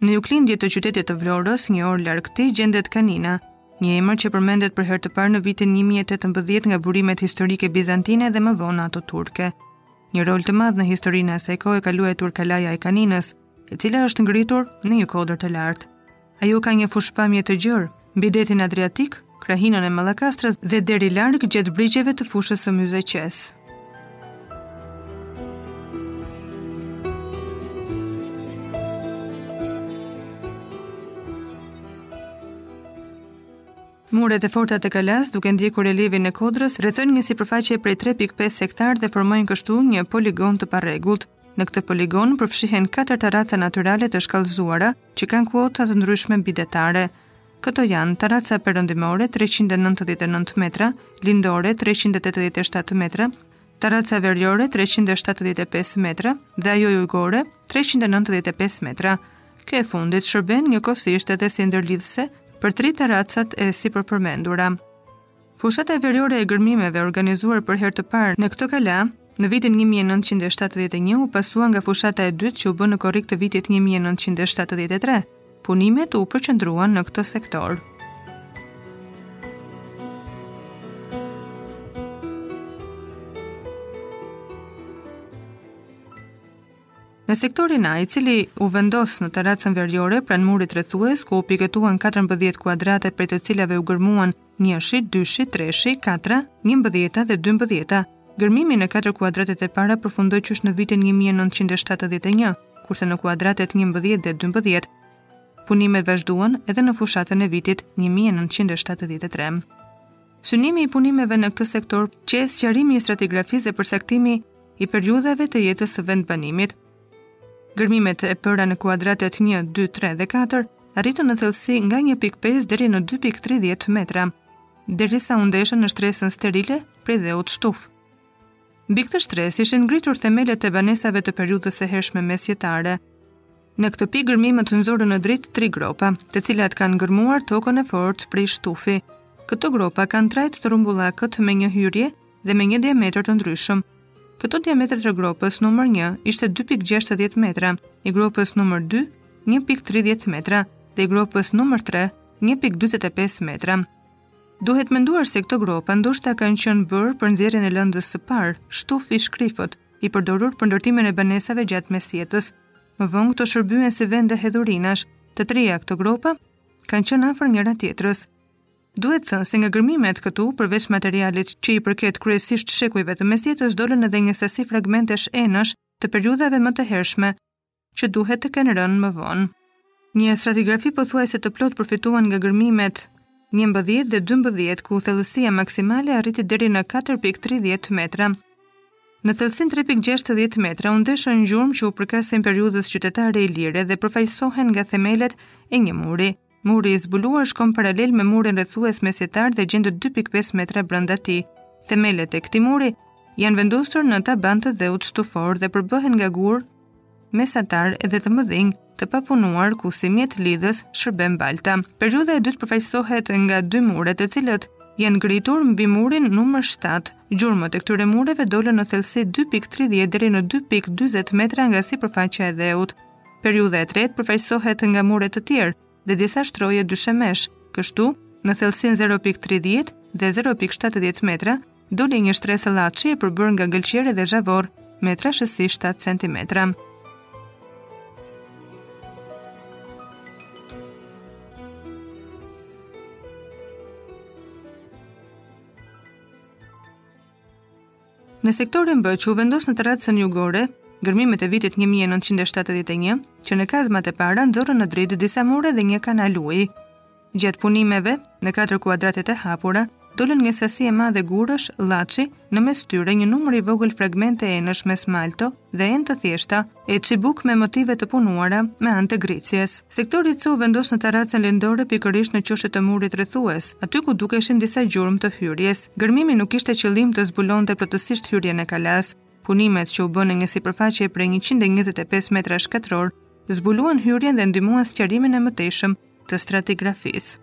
Në juglindje të qytetit të Vlorës, një orë larg tij gjendet Kanina, një emër që përmendet për herë të parë në vitin 1018 nga burimet historike bizantine dhe më vonë ato turke. Një rol të madh në historinë e asaj kohe ka luajtur Kalaja e Kaninës, e cila është ngritur në një kodër të lartë. Ajo ka një fushëpamje të gjerë, mbi detin Adriatik, krahinën e Mallakastrës dhe deri larg gjatë brigjeve të fushës së Myzeqesë. Muret e forta të Kalasë, duke ndjekur relievin e kodrës, rrethojnë një sipërfaqe prej 3.5 hektar dhe formojnë kështu një poligon të parregullt. Në këtë poligon përfshihen katër taraca natyrale të shkallëzuara që kanë kuota të ndryshme mbidetare. Këto janë taraca perëndimore 399 metra, lindore 387 metra, taraca veriore 375 metra dhe ajo jugore 395 metra. Kjo e fundit shërben njëkohësisht edhe si ndërlidhëse për tri taracat e sipërpërmendura. Fushata veriore e gërmimeve organizuar për herë të parë në këtë kala, në vitin 1971 u pasua nga fushata e dytë që u bë në korrik të vitit 1973. Punimet u përqendruan në këtë sektor. Në sektorin A, i cili u vendos në taracën veriore pranë murit rrethues ku u piketuan 14 kuadrate prej të cilave u gërmuan njëshi, dyshi, treshi, katra, njëmbëdhjeta dhe dymbëdhjeta. Gërmimi në katër kuadratet e para përfundoi qysh në vitin 1971, kurse në kuadratet 11 dhe 12 punimet vazhduan edhe në fushatën e vitit 1973. Synimi i punimeve në këtë sektor qe sqarimi i stratigrafisë dhe përcaktimi i periudhave të jetës së vendbanimit, Gërmimet e bëra në kuadratet 1, 2, 3 dhe 4 arritën në thellësi nga 1.5 deri në 2.30 metra, derisa u ndeshën në shtresën sterile prej dheut shtuf. Mbi këtë shtresë ishin ngritur themelet e banesave të periudhës së hershme mesjetare. Në këtë pikë gërmimet nxorën në dritë tri gropa, të cilat kanë gërmuar tokën e fortë prej shtufi. Këto gropa kanë trajtë të rrumbullakët me një hyrje dhe me një diametër të ndryshëm. Këto diametra të gropës numër 1 ishte 2.60 metra, i gropës numër 2 1.30 metra dhe i gropës numër 3 1.25 metra. Duhet menduar se këto gropa ndoshta kanë qenë bërë për nxjerrjen e lëndës së parë, shtuf i shkrifët, i përdorur për ndërtimin e banesave gjatë mesjetës. Më vonë këto shërbyen si vende hedhurinash. Të trija këto gropa kanë qenë afër njëra-tjetrës. Duhet thënë se nga gërmimet këtu, përveç materialit që i përket kryesisht shekujve të Mesjetës, dolën edhe një sasi fragmentesh enësh të periudhave më të hershme, që duhet të kenë rënë më vonë. Një stratigrafi pothuajse të plotë përfituan nga gërmimet njëmbëdhjetë dhe dymbëdhjetë, ku thellësia maksimale arriti deri në katër pikë tridhjetë metra. Në thellësinë tre pikë gjashtëdhjetë metra u ndeshën gjurmë që u përkasin periudhës qytetare ilire dhe përfaqësohen nga themelet e një muri. Muri i zbuluar shkon paralel me murin rrethues mesjetar dhe gjendet 2.5 metra brenda tij. Themelet e këtij muri janë vendosur në taban të dheut shtufor dhe përbëhen nga gurë mesatarë dhe të mëdhenj të papunuar ku si mjet lidhës shërben balta. Periudha e dytë përfaqësohet nga dy mure të cilët janë ngritur mbi murin numër 7. Gjurmët e këtyre mureve dolën në thellësi 2.30 deri në 2.40 metra nga sipërfaqja e dheut. Periudha e tretë përfaqësohet nga mure të tjerë dhe disa shtroje dyshemesh. Kështu, në thellësinë 0.30 dhe 0.70 metra, doli një shtresë llaçi e përbërë nga gëlqere dhe zhavorr, me trashësi 7 cm. Në sektorin B, që u vendos në tarracën jugore, gërmimet e vitit 1971, që në kazmat e para nxorrën në dritë disa mure dhe një kanal uji. Gjatë punimeve, në katër kuadratet e hapura, dolën një sasi e madhe gurësh, llaçi, në mes tyre një numër i vogël fragmente enësh me smalto dhe enë të thjeshta, e çibukë me motive të punuara me anë të gërricjes. Sektori C u vendos në tarracën lindore pikërisht në qoshe të murit rrethues, aty ku dukeshin disa gjurmë të hyrjes. Gërmimi nuk kishte qëllim të zbulonte plotësisht hyrjen e kalasë. Punimet që u bënë në një sipërfaqe prej 125 metrash katrorë, zbuluan hyrjen dhe ndihmuan sqarimin e mëtejshëm të stratigrafisë.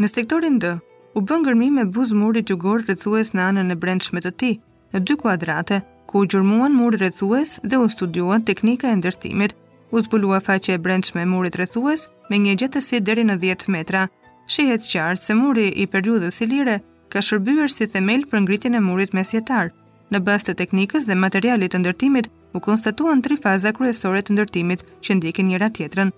Në sektorin D, u bënë gërmime buzë murit jugor rrethues në anën e brendshme të tij, në dy kuadrate, ku u gjurmuan muri rrethues dhe u studiua teknika e ndërtimit. U zbulua faqja e brendshme e murit rrethues me një gjatësi deri në 10 metra. Shihet qartë se muri i periudhës ilire ka shërbyer si themel për ngritjen e murit mesjetar. Në bazë të teknikës dhe materialit të ndërtimit u konstatuan tri faza kryesore të ndërtimit që ndjekin njëra-tjetrën.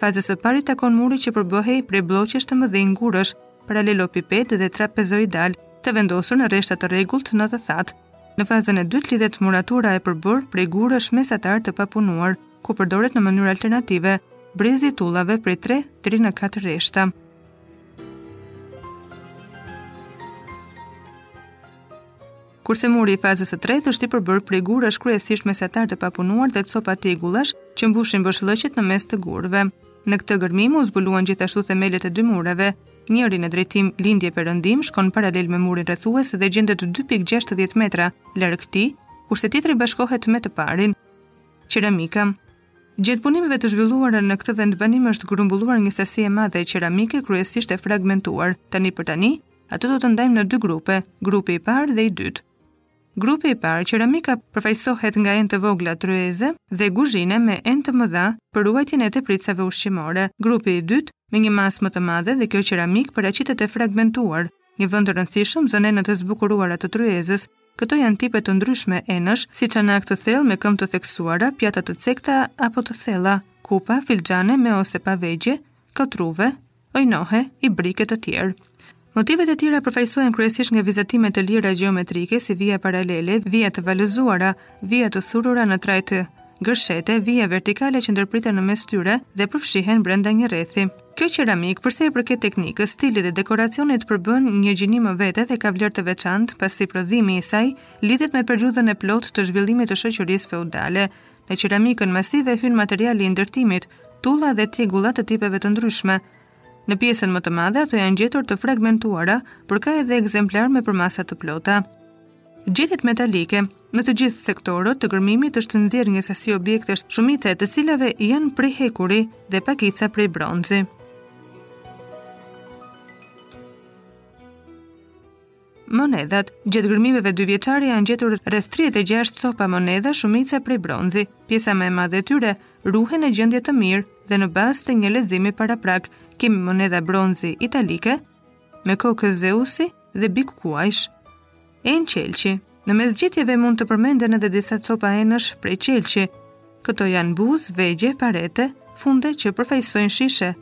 Fazës së parë i takon muri që përbëhej prej blloqesh të mëdhenj gurësh, paralelopipedë dhe trapezoidalë, të vendosur në rreshta të rregullt në të thatë. Në fazën e dytë lidhet muratura e përbërë prej gurësh mesatarë të papunuar, ku përdoret në mënyrë alternative brezi i tullave prej 3 deri në 4 rreshta. Kurse muri i fazës së tretë është i përbërë prej gurësh kryesisht mesatarë të papunuar dhe copa tjegullash që mbushin boshllëqet në mes të gurëve. Në këtë gërmim u zbuluan gjithashtu themelet e dy mureve. Njëri në drejtim lindje perëndim shkon paralel me murin rrethues dhe gjendet 2.60 metra larg tij, kurse tjetri bashkohet me të parin. Qeramika Gjatë punimeve të zhvilluara në këtë vendbanim është grumbulluar një sasi e madhe qeramike kryesisht e fragmentuar. Tani për tani, Atë do ta ndajmë në dy grupe, grupi i parë dhe i dytë. Grupi i parë, qeramika përfaqësohet nga enë të vogla tryeze dhe guzhine me enë të mëdha për ruajtjen e tepricave ushqimore. Grupi i dytë, me një masë më të madhe dhe kjo qeramikë paraqitet e fragmentuar, një vend të rëndësishëm zënë enët e zbukuruara të tryezës. Këto janë tipe të ndryshme enësh, si çanakë të thellë me këmbë të theksuara, pjata të cekta apo të thella, kupa, filxhane me ose pa vegjë, kotruve, ojnohe, ibrikë e të tjerë. Motivet e tjera përfaqësohen kryesisht nga vizatime të lira gjeometrike si vija paralele, vija të valëzuara, vija të thurura në trajtë gërshete, vija vertikale që ndërpriten në mes tyre dhe përfshihen brenda një rrethi. Kjo qeramikë, për sa i përket teknikës, stilit dhe dekoracionit përbën një gjini më vete dhe ka vlerë të veçantë, pasi prodhimi i saj lidhet me periudhën e plotë të zhvillimit të shoqërisë feudale, Në qeramikën masive hyn materiali i ndërtimit, tulla dhe tjegulla të tipeve të ndryshme. Në pjesën më të madhe ato janë gjetur të fragmentuara, por ka edhe ekzemplarë me përmasa të plota. Gjetjet metalike Në të gjithë sektorët të gërmimit është nxjerrë një sasi objektesh, shumica e të cilave janë prej hekuri dhe pakica prej bronzi. Monedhat. Gjatë gërmimeve dyvjeçare janë gjetur rreth 36 copa monedha, shumica prej bronzi. Pjesa më e madhe e tyre ruhen në gjendje të mirë dhe në bazë të një leximi paraprak kemi monedha bronzi italike me kokë Zeusi dhe bigë kuajsh. Enë qelqi. Në mes gjetjeve mund të përmenden edhe disa copa enësh prej qelqi. Këto janë buzë, vegje, parete, funde që përfaqësojnë shishe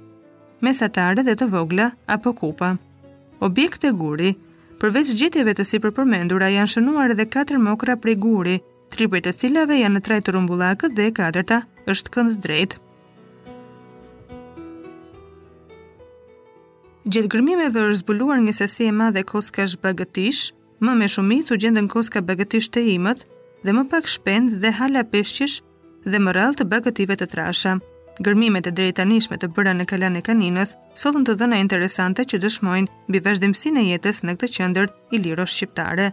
mesatare dhe të vogla apo kupa. Objekte guri Përveç gjetjeve të sipërpërmendura, janë shënuar edhe 4 mokra prej guri, tri prej të cilave janë në trajtë të rrumbullakët dhe e katërta është kënddrejtë. Gjatë gërmimeve është zbuluar një sasi e madhe koskash bagëtish, më me shumicë u gjendën koska bagëtish të imët dhe më pak shpendë dhe hala peshqish dhe më rrallë të bagëtive të trasha. Gërmimet e deritanishme të bëra në Kalanë e Kaninës sollën të dhëna interesante që dëshmojnë mbi vazhdimësinë e jetës në këtë qendër iliro-shqiptare.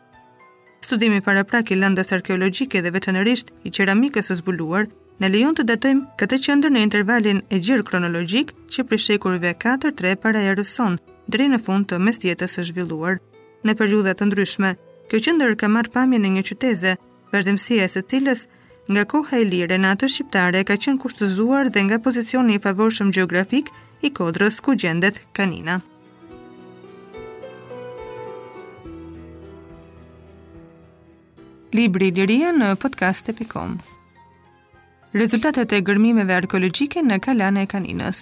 Studimi paraprak i lëndës arkeologjike dhe veçanërisht i qeramikës së zbuluar na lejon të datojmë këtë qendër në intervalin e gjerë kronologjik që prej shekullive 4-3 para erës sonë deri në fund të mesjetës së zhvilluar. Në periudha të ndryshme, kjo qendër ka marrë pamjen e një qyteze vazhdimësia e së cilës nga koha ilire në atë shqiptare ka qenë kushtëzuar dhe nga pozicioni i favorshëm gjeografik i kodrës ku gjendet Kanina. Libri Iliria në podcast.com Rezultatet e gërmimeve arkeologjike në Kalanë e Kaninës